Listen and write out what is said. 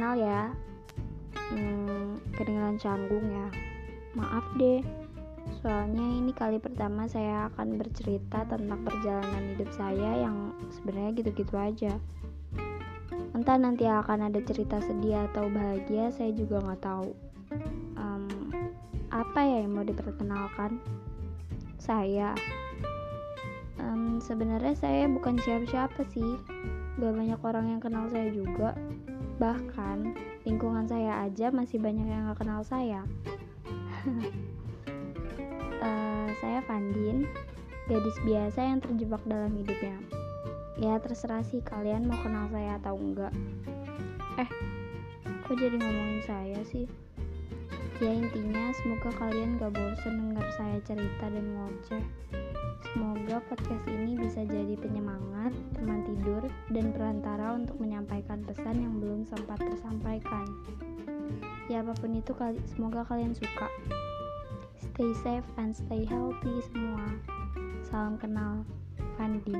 kenal ya. Hmm, kedengaran canggung ya. Maaf deh. Soalnya ini kali pertama saya akan bercerita tentang perjalanan hidup saya yang sebenarnya gitu-gitu aja. Entah nanti akan ada cerita sedih atau bahagia saya juga nggak tahu. Um, apa ya yang mau diperkenalkan? Saya um, sebenarnya saya bukan siapa-siapa sih. Gak banyak orang yang kenal saya juga. Bahkan lingkungan saya aja masih banyak yang gak kenal saya. Uh, saya Fandin gadis biasa yang terjebak dalam hidupnya. Ya terserah sih kalian mau kenal saya atau enggak eh kok jadi ngomongin saya sih ya intinya semoga kalian gak bosan dengar saya cerita dan ngoceh. Semoga podcast ini bisa jadi penyemangat teman tidur dan perantara untuk menyampaikan pesan yang belum sempat tersampaikan. Ya apa pun itu semoga kalian suka. Stay safe and stay healthy semua. Salam kenal Fandi